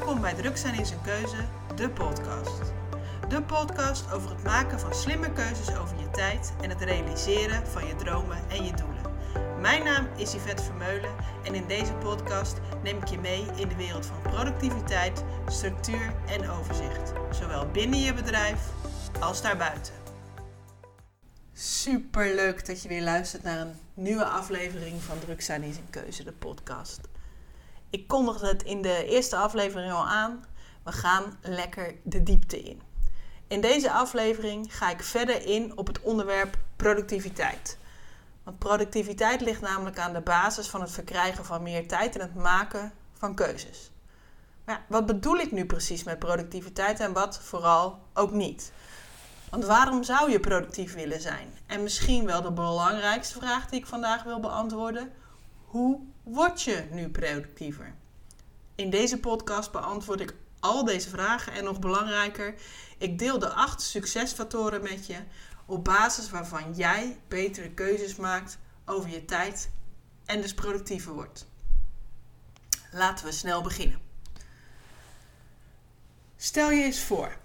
Welkom bij Druk zijn in zijn keuze, de podcast. De podcast over het maken van slimme keuzes over je tijd en het realiseren van je dromen en je doelen. Mijn naam is Yvette Vermeulen en in deze podcast neem ik je mee in de wereld van productiviteit, structuur en overzicht. Zowel binnen je bedrijf als daarbuiten. Super leuk dat je weer luistert naar een nieuwe aflevering van Druk zijn in zijn keuze, de podcast. Ik kondigde het in de eerste aflevering al aan. We gaan lekker de diepte in. In deze aflevering ga ik verder in op het onderwerp productiviteit. Want productiviteit ligt namelijk aan de basis van het verkrijgen van meer tijd en het maken van keuzes. Maar wat bedoel ik nu precies met productiviteit en wat vooral ook niet? Want waarom zou je productief willen zijn? En misschien wel de belangrijkste vraag die ik vandaag wil beantwoorden: hoe word je nu productiever? In deze podcast beantwoord ik al deze vragen en nog belangrijker, ik deel de acht succesfactoren met je op basis waarvan jij betere keuzes maakt over je tijd en dus productiever wordt. Laten we snel beginnen. Stel je eens voor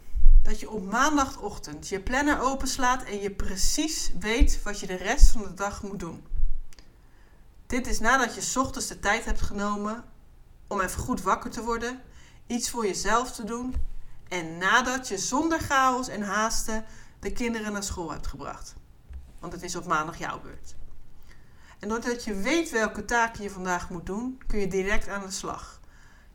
dat je op maandagochtend je planner openslaat en je precies weet wat je de rest van de dag moet doen. Dit is nadat je ochtends de tijd hebt genomen om even goed wakker te worden, iets voor jezelf te doen en nadat je zonder chaos en haasten de kinderen naar school hebt gebracht. Want het is op maandag jouw beurt. En doordat je weet welke taken je vandaag moet doen, kun je direct aan de slag.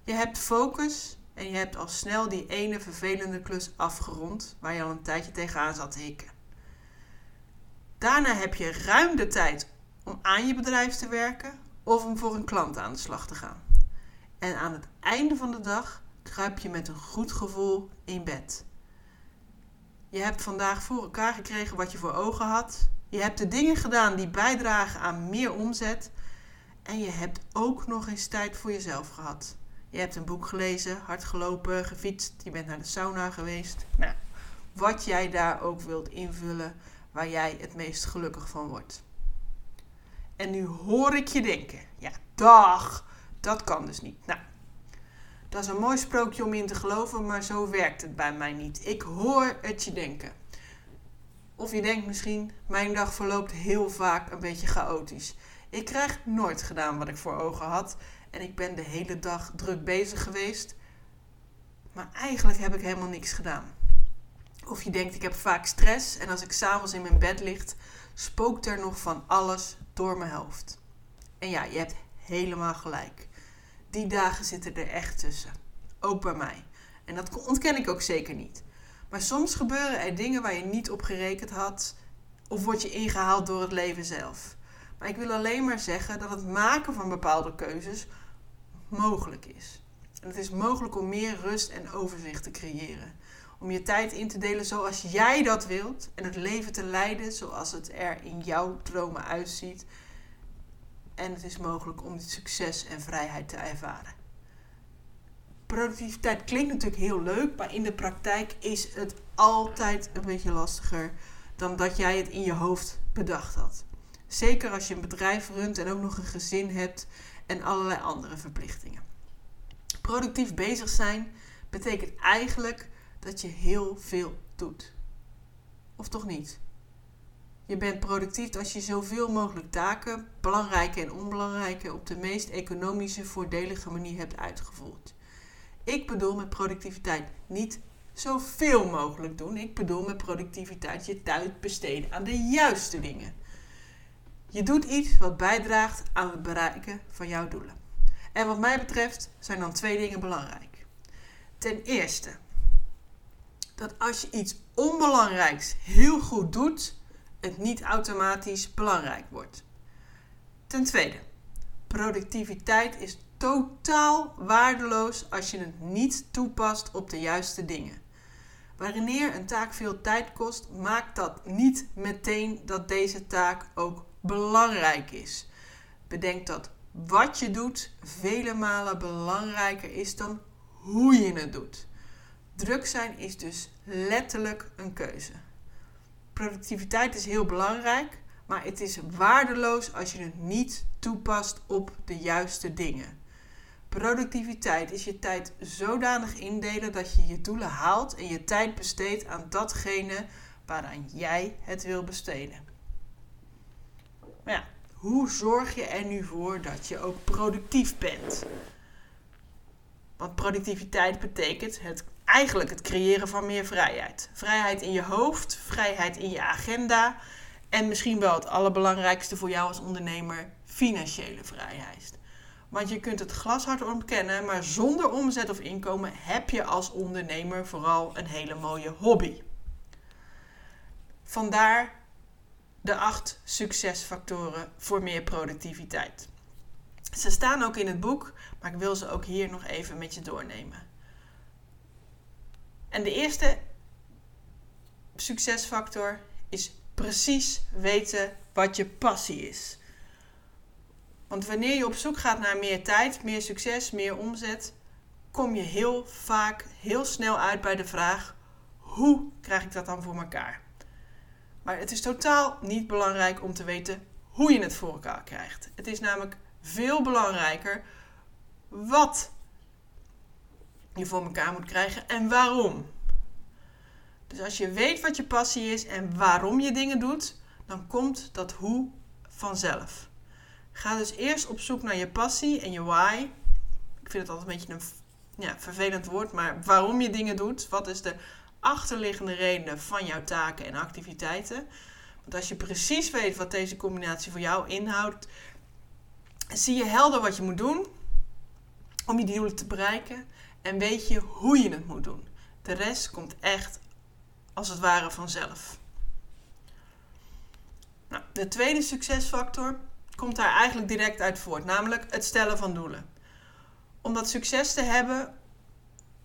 Je hebt focus en je hebt al snel die ene vervelende klus afgerond waar je al een tijdje tegenaan zat te hikken. Daarna heb je ruim de tijd om aan je bedrijf te werken of om voor een klant aan de slag te gaan. En aan het einde van de dag kruip je met een goed gevoel in bed. Je hebt vandaag voor elkaar gekregen wat je voor ogen had. Je hebt de dingen gedaan die bijdragen aan meer omzet. En je hebt ook nog eens tijd voor jezelf gehad. Je hebt een boek gelezen, hard gelopen, gefietst, je bent naar de sauna geweest. Nou, wat jij daar ook wilt invullen, waar jij het meest gelukkig van wordt. En nu hoor ik je denken: ja, dag, dat kan dus niet. Nou, dat is een mooi sprookje om in te geloven, maar zo werkt het bij mij niet. Ik hoor het je denken. Of je denkt misschien, mijn dag verloopt heel vaak een beetje chaotisch. Ik krijg nooit gedaan wat ik voor ogen had en ik ben de hele dag druk bezig geweest. Maar eigenlijk heb ik helemaal niks gedaan. Of je denkt, ik heb vaak stress en als ik s'avonds in mijn bed lig, spookt er nog van alles door mijn hoofd. En ja, je hebt helemaal gelijk. Die dagen zitten er echt tussen. Ook bij mij. En dat ontken ik ook zeker niet. Maar soms gebeuren er dingen waar je niet op gerekend had, of word je ingehaald door het leven zelf. Maar ik wil alleen maar zeggen dat het maken van bepaalde keuzes mogelijk is. En het is mogelijk om meer rust en overzicht te creëren. Om je tijd in te delen zoals jij dat wilt en het leven te leiden zoals het er in jouw dromen uitziet. En het is mogelijk om dit succes en vrijheid te ervaren. Productiviteit klinkt natuurlijk heel leuk, maar in de praktijk is het altijd een beetje lastiger dan dat jij het in je hoofd bedacht had. Zeker als je een bedrijf runt en ook nog een gezin hebt en allerlei andere verplichtingen. Productief bezig zijn betekent eigenlijk dat je heel veel doet. Of toch niet? Je bent productief als je zoveel mogelijk taken, belangrijke en onbelangrijke, op de meest economische, voordelige manier hebt uitgevoerd. Ik bedoel met productiviteit niet zoveel mogelijk doen. Ik bedoel met productiviteit je tijd besteden aan de juiste dingen. Je doet iets wat bijdraagt aan het bereiken van jouw doelen. En wat mij betreft zijn dan twee dingen belangrijk. Ten eerste, dat als je iets onbelangrijks heel goed doet, het niet automatisch belangrijk wordt. Ten tweede, productiviteit is totaal waardeloos als je het niet toepast op de juiste dingen. Wanneer een taak veel tijd kost, maakt dat niet meteen dat deze taak ook belangrijk is. Bedenk dat wat je doet vele malen belangrijker is dan hoe je het doet. Druk zijn is dus letterlijk een keuze. Productiviteit is heel belangrijk, maar het is waardeloos als je het niet toepast op de juiste dingen. Productiviteit is je tijd zodanig indelen dat je je doelen haalt en je tijd besteedt aan datgene waaraan jij het wil besteden. Maar ja, hoe zorg je er nu voor dat je ook productief bent? Want productiviteit betekent het, eigenlijk het creëren van meer vrijheid. Vrijheid in je hoofd, vrijheid in je agenda en misschien wel het allerbelangrijkste voor jou als ondernemer, financiële vrijheid. Want je kunt het glashard ontkennen, maar zonder omzet of inkomen heb je als ondernemer vooral een hele mooie hobby. Vandaar de acht succesfactoren voor meer productiviteit. Ze staan ook in het boek, maar ik wil ze ook hier nog even met je doornemen. En de eerste succesfactor is precies weten wat je passie is. Want wanneer je op zoek gaat naar meer tijd, meer succes, meer omzet, kom je heel vaak heel snel uit bij de vraag: hoe krijg ik dat dan voor elkaar? Maar het is totaal niet belangrijk om te weten hoe je het voor elkaar krijgt. Het is namelijk veel belangrijker wat je voor elkaar moet krijgen en waarom. Dus als je weet wat je passie is en waarom je dingen doet, dan komt dat hoe vanzelf. Ga dus eerst op zoek naar je passie en je why. Ik vind het altijd een beetje een ja, vervelend woord, maar waarom je dingen doet. Wat is de achterliggende reden van jouw taken en activiteiten? Want als je precies weet wat deze combinatie voor jou inhoudt, zie je helder wat je moet doen om je doelen te bereiken en weet je hoe je het moet doen. De rest komt echt als het ware vanzelf. Nou, de tweede succesfactor komt daar eigenlijk direct uit voort, namelijk het stellen van doelen. Om dat succes te hebben,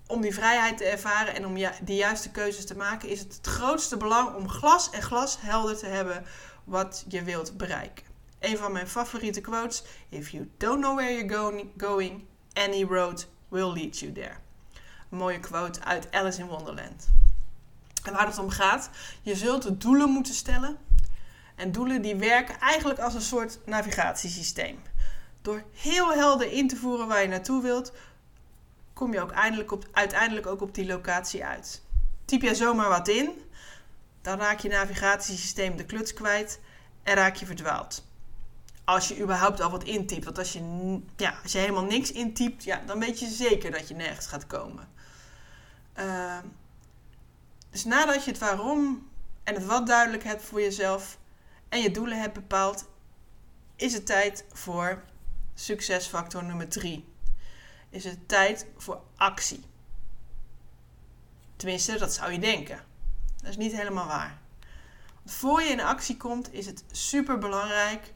om die vrijheid te ervaren en om de juiste keuzes te maken, is het het grootste belang om glas en glas helder te hebben wat je wilt bereiken. Een van mijn favoriete quotes: If you don't know where you're going, any road will lead you there. Een mooie quote uit Alice in Wonderland. En waar het om gaat, je zult doelen moeten stellen en doelen die werken eigenlijk als een soort navigatiesysteem. Door heel helder in te voeren waar je naartoe wilt, kom je ook eindelijk op, uiteindelijk ook op die locatie uit. Typ je zomaar wat in, dan raak je navigatiesysteem de kluts kwijt en raak je verdwaald. Als je überhaupt al wat intypt. Want als je, ja, als je helemaal niks intypt, ja, dan weet je zeker dat je nergens gaat komen. Uh, dus nadat je het waarom en het wat duidelijk hebt voor jezelf, en je doelen hebt bepaald, is het tijd voor succesfactor nummer 3. Is het tijd voor actie. Tenminste, dat zou je denken. Dat is niet helemaal waar. voor je in actie komt, is het super belangrijk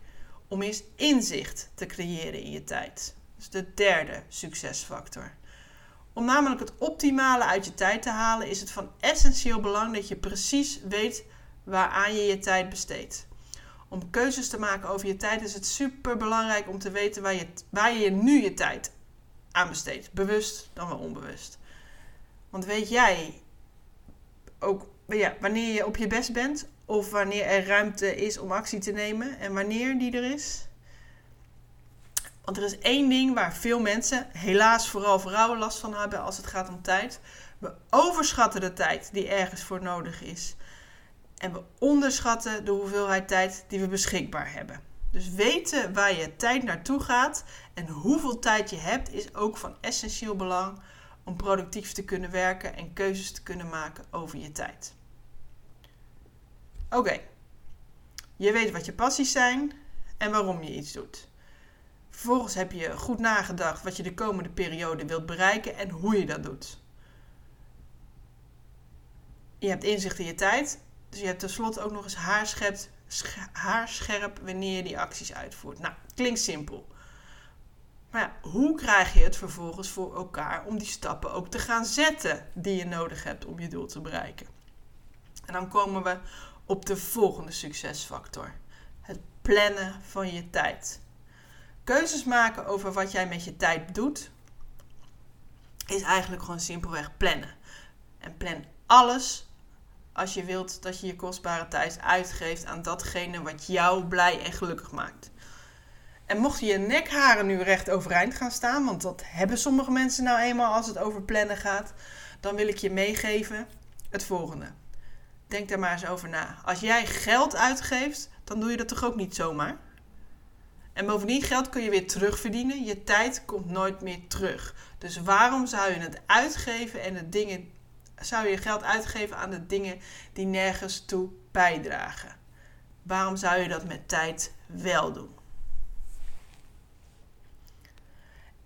om eens inzicht te creëren in je tijd. Is de derde succesfactor. Om namelijk het optimale uit je tijd te halen, is het van essentieel belang dat je precies weet waaraan je je tijd besteedt om keuzes te maken over je tijd is het super belangrijk om te weten waar je, waar je nu je tijd aan besteedt. Bewust dan wel onbewust. Want weet jij ook ja, wanneer je op je best bent of wanneer er ruimte is om actie te nemen en wanneer die er is? Want er is één ding waar veel mensen, helaas vooral vrouwen, last van hebben als het gaat om tijd. We overschatten de tijd die ergens voor nodig is. En we onderschatten de hoeveelheid tijd die we beschikbaar hebben. Dus weten waar je tijd naartoe gaat en hoeveel tijd je hebt, is ook van essentieel belang om productief te kunnen werken en keuzes te kunnen maken over je tijd. Oké, je weet wat je passies zijn en waarom je iets doet. Vervolgens heb je goed nagedacht wat je de komende periode wilt bereiken en hoe je dat doet. Je hebt inzicht in je tijd dus je hebt tenslotte ook nog eens haarscherp, haarscherp wanneer je die acties uitvoert. Nou, klinkt simpel. Maar hoe krijg je het vervolgens voor elkaar om die stappen ook te gaan zetten die je nodig hebt om je doel te bereiken? En dan komen we op de volgende succesfactor: het plannen van je tijd. Keuzes maken over wat jij met je tijd doet, is eigenlijk gewoon simpelweg plannen. En plan alles als je wilt dat je je kostbare tijd uitgeeft aan datgene wat jou blij en gelukkig maakt. En mochten je nekharen nu recht overeind gaan staan, want dat hebben sommige mensen nou eenmaal als het over plannen gaat, dan wil ik je meegeven het volgende. Denk daar maar eens over na. Als jij geld uitgeeft, dan doe je dat toch ook niet zomaar? En bovendien geld kun je weer terugverdienen. Je tijd komt nooit meer terug. Dus waarom zou je het uitgeven en de dingen zou je geld uitgeven aan de dingen die nergens toe bijdragen? Waarom zou je dat met tijd wel doen?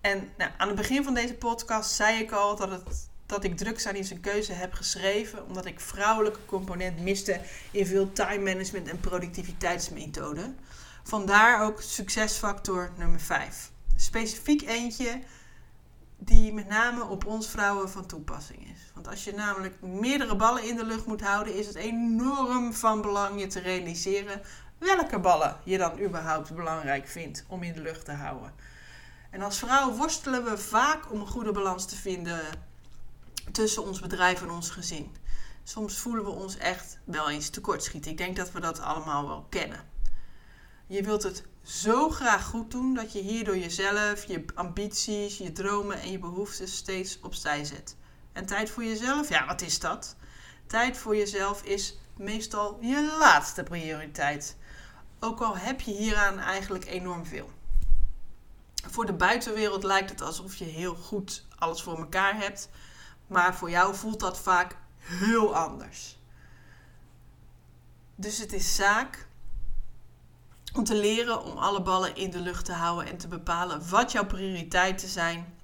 En nou, aan het begin van deze podcast zei ik al dat, het, dat ik druk zijn in zijn keuze heb geschreven, omdat ik vrouwelijke component miste in veel time management en productiviteitsmethoden. Vandaar ook succesfactor nummer 5. Specifiek eentje die met name op ons vrouwen van toepassing is. Want als je namelijk meerdere ballen in de lucht moet houden, is het enorm van belang je te realiseren welke ballen je dan überhaupt belangrijk vindt om in de lucht te houden. En als vrouw worstelen we vaak om een goede balans te vinden tussen ons bedrijf en ons gezin. Soms voelen we ons echt wel eens tekortschieten. Ik denk dat we dat allemaal wel kennen. Je wilt het zo graag goed doen dat je hierdoor jezelf, je ambities, je dromen en je behoeftes steeds opzij zet. En tijd voor jezelf, ja, wat is dat? Tijd voor jezelf is meestal je laatste prioriteit. Ook al heb je hieraan eigenlijk enorm veel. Voor de buitenwereld lijkt het alsof je heel goed alles voor elkaar hebt, maar voor jou voelt dat vaak heel anders. Dus het is zaak om te leren om alle ballen in de lucht te houden en te bepalen wat jouw prioriteiten zijn.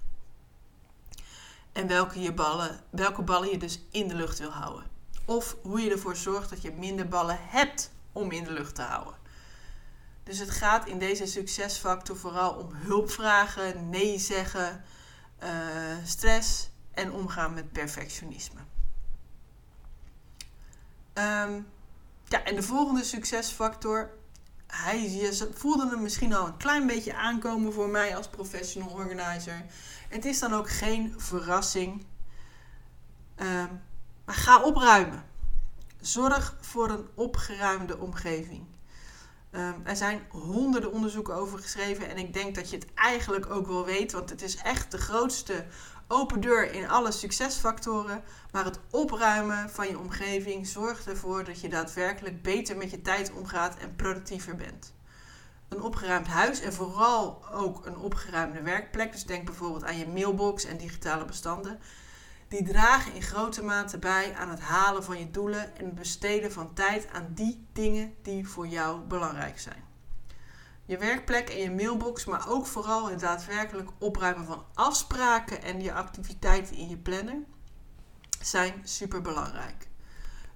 En welke, je ballen, welke ballen je dus in de lucht wil houden. Of hoe je ervoor zorgt dat je minder ballen hebt om in de lucht te houden. Dus het gaat in deze succesfactor vooral om hulp vragen, nee zeggen, uh, stress en omgaan met perfectionisme. Um, ja, en de volgende succesfactor hij, je voelde hem misschien al een klein beetje aankomen voor mij als professional organizer. Het is dan ook geen verrassing. Maar ga opruimen. Zorg voor een opgeruimde omgeving. Uh, er zijn honderden onderzoeken over geschreven en ik denk dat je het eigenlijk ook wel weet, want het is echt de grootste open deur in alle succesfactoren. Maar het opruimen van je omgeving zorgt ervoor dat je daadwerkelijk beter met je tijd omgaat en productiever bent. Een opgeruimd huis en vooral ook een opgeruimde werkplek, dus denk bijvoorbeeld aan je mailbox en digitale bestanden, die dragen in grote mate bij aan het halen van je doelen en het besteden van tijd aan die dingen die voor jou belangrijk zijn je werkplek en je mailbox, maar ook vooral het daadwerkelijk opruimen van afspraken en je activiteiten in je planner zijn super belangrijk.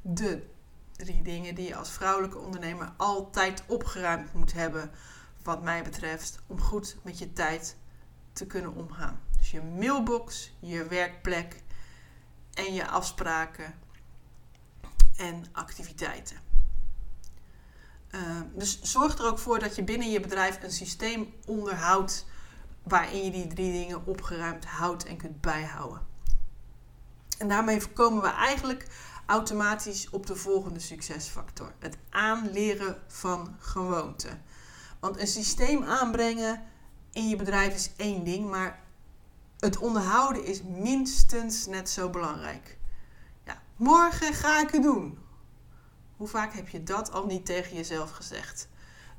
De drie dingen die je als vrouwelijke ondernemer altijd opgeruimd moet hebben, wat mij betreft, om goed met je tijd te kunnen omgaan. Dus je mailbox, je werkplek en je afspraken en activiteiten. Ehm, dus zorg er ook voor dat je binnen je bedrijf een systeem onderhoudt waarin je die drie dingen opgeruimd houdt en kunt bijhouden. En daarmee komen we eigenlijk automatisch op de volgende succesfactor: het aanleren van gewoonten. Want een systeem aanbrengen in je bedrijf is één ding, maar het onderhouden is minstens net zo belangrijk. Ja, morgen ga ik het doen. Hoe vaak heb je dat al niet tegen jezelf gezegd?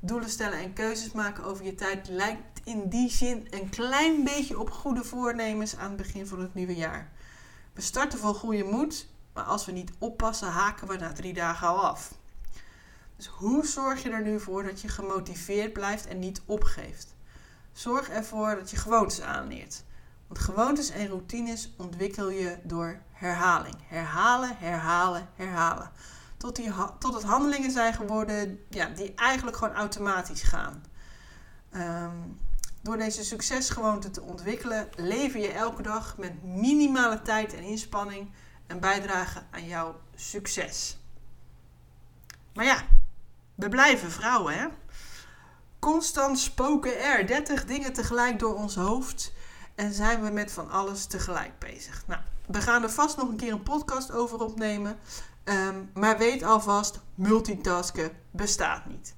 Doelen stellen en keuzes maken over je tijd lijkt in die zin een klein beetje op goede voornemens aan het begin van het nieuwe jaar. We starten vol goede moed, maar als we niet oppassen, haken we na drie dagen al af. Dus hoe zorg je er nu voor dat je gemotiveerd blijft en niet opgeeft? Zorg ervoor dat je gewoontes aanleert. Want gewoontes en routines ontwikkel je door herhaling. Herhalen, herhalen, herhalen tot, die, tot het handelingen zijn geworden ja, die eigenlijk gewoon automatisch gaan. Ehm, door deze succesgewoonte te ontwikkelen, lever je elke dag met minimale tijd en inspanning een bijdrage aan jouw succes. Maar ja, we blijven vrouwen, hè? Constant spoken er 30 dingen tegelijk door ons hoofd en zijn we met van alles tegelijk bezig. Nou, we gaan er vast nog een keer een podcast over opnemen. Ehm, maar weet alvast, multitasken bestaat niet.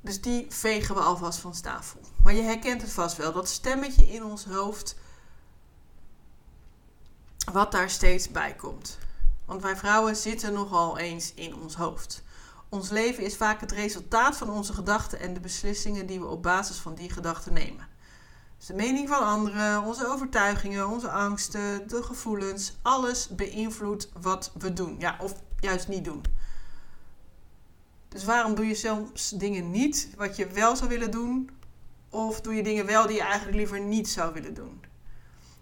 Dus die vegen we alvast van tafel. Maar je herkent het vast wel, dat stemmetje in ons hoofd, wat daar steeds bij komt. Want wij vrouwen zitten nogal eens in ons hoofd. Ons leven is vaak het resultaat van onze gedachten en de beslissingen die we op basis van die gedachten nemen. De mening van anderen, onze overtuigingen, onze angsten, de gevoelens, alles beïnvloedt wat we doen. Ja, of juist niet doen. Dus waarom doe je soms dingen niet wat je wel zou willen doen? Of doe je dingen wel die je eigenlijk liever niet zou willen doen?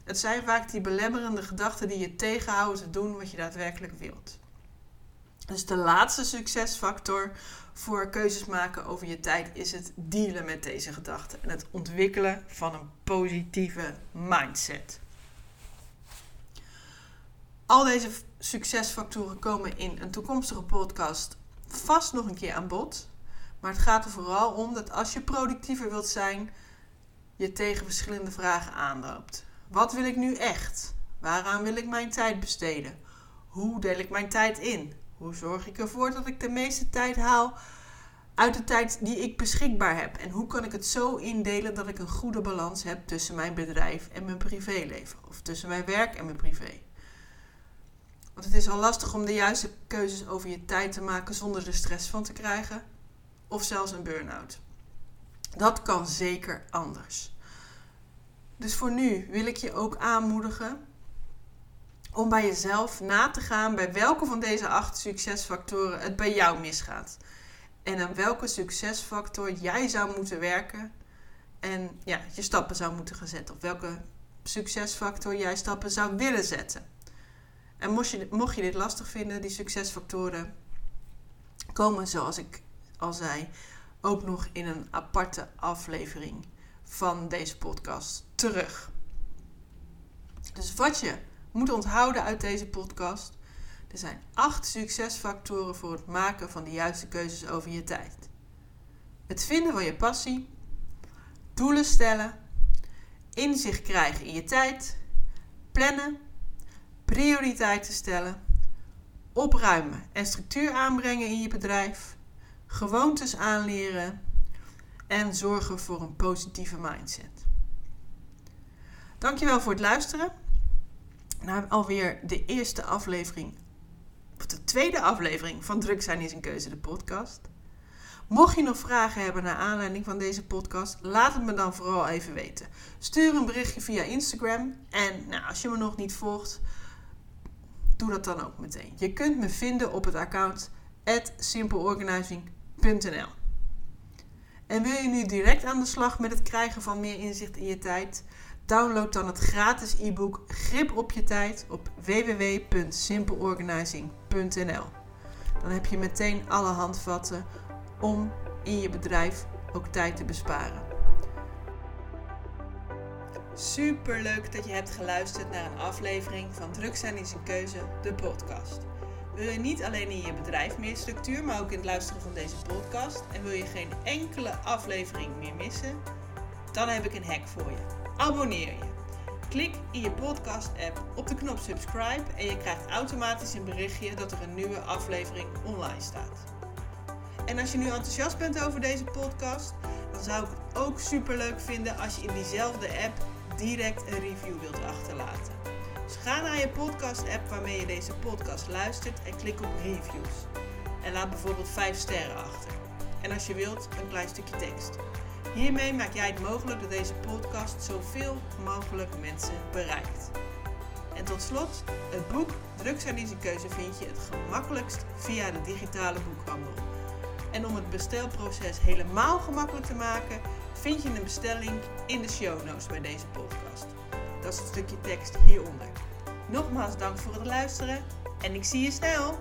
Het zijn vaak die belemmerende gedachten die je tegenhouden te doen wat je daadwerkelijk wilt. Dus de laatste succesfactor voor keuzes maken over je tijd is het dealen met deze gedachten en het ontwikkelen van een positieve mindset. Al deze succesfactoren komen in een toekomstige podcast vast nog een keer aan bod. Maar het gaat er vooral om dat als je productiever wilt zijn, je tegen verschillende vragen aanloopt. Wat wil ik nu echt? Waaraan wil ik mijn tijd besteden? Hoe deel ik mijn tijd in? Hoe zorg ik ervoor dat ik de meeste tijd haal uit de tijd die ik beschikbaar heb? En hoe kan ik het zo indelen dat ik een goede balans heb tussen mijn bedrijf en mijn privéleven? Of tussen mijn werk en mijn privé? Want het is al lastig om de juiste keuzes over je tijd te maken zonder er stress van te krijgen. Of zelfs een burn-out. Dat kan zeker anders. Dus voor nu wil ik je ook aanmoedigen om bij jezelf na te gaan bij welke van deze acht succesfactoren het bij jou misgaat. En aan welke succesfactor jij zou moeten werken en ja, je stappen zou moeten gaan zetten. Of welke succesfactor jij stappen zou willen zetten. En mocht je, mocht je dit lastig vinden, die succesfactoren komen, zoals ik al zei, ook nog in een aparte aflevering van deze podcast terug. Dus wat je moet onthouden uit deze podcast. Er zijn acht succesfactoren voor het maken van de juiste keuzes over je tijd. Het vinden van je passie, doelen stellen, inzicht krijgen in je tijd, plannen, prioriteiten stellen, opruimen en structuur aanbrengen in je bedrijf, gewoontes aanleren en zorgen voor een positieve mindset. Dankjewel voor het luisteren naar alweer de eerste aflevering, of de tweede aflevering van Druk zijn is een keuze, de podcast. Mocht je nog vragen hebben naar aanleiding van deze podcast, laat het me dan vooral even weten. Stuur een berichtje via Instagram en nou, als je me nog niet volgt, doe dat dan ook meteen. Je kunt me vinden op het account simpleorganizing.nl. En wil je nu direct aan de slag met het krijgen van meer inzicht in je tijd? Download dan het gratis e-book Grip op je tijd op www.simpleorganizing.nl. Dan heb je meteen alle handvatten om in je bedrijf ook tijd te besparen. Super leuk dat je hebt geluisterd naar een aflevering van Druk zijn is een keuze, de podcast. Wil je niet alleen in je bedrijf meer structuur, maar ook in het luisteren van deze podcast en wil je geen enkele aflevering meer missen? Dan heb ik een hack voor je. Abonneer je. Klik in je podcast-app op de knop subscribe en je krijgt automatisch een berichtje dat er een nieuwe aflevering online staat. En als je nu enthousiast bent over deze podcast, dan zou ik het ook super leuk vinden als je in diezelfde app direct een review wilt achterlaten. Dus ga naar je podcast-app waarmee je deze podcast luistert en klik op reviews. En laat bijvoorbeeld 5 sterren achter. En als je wilt, een klein stukje tekst. Hiermee maak jij het mogelijk dat deze podcast zoveel mogelijk mensen bereikt. En tot slot, het boek Drugs en keuze vind je het gemakkelijkst via de digitale boekhandel. En om het bestelproces helemaal gemakkelijk te maken, vind je een bestelling in de show notes bij deze podcast. Dat is het stukje tekst hieronder. Nogmaals dank voor het luisteren en ik zie je snel!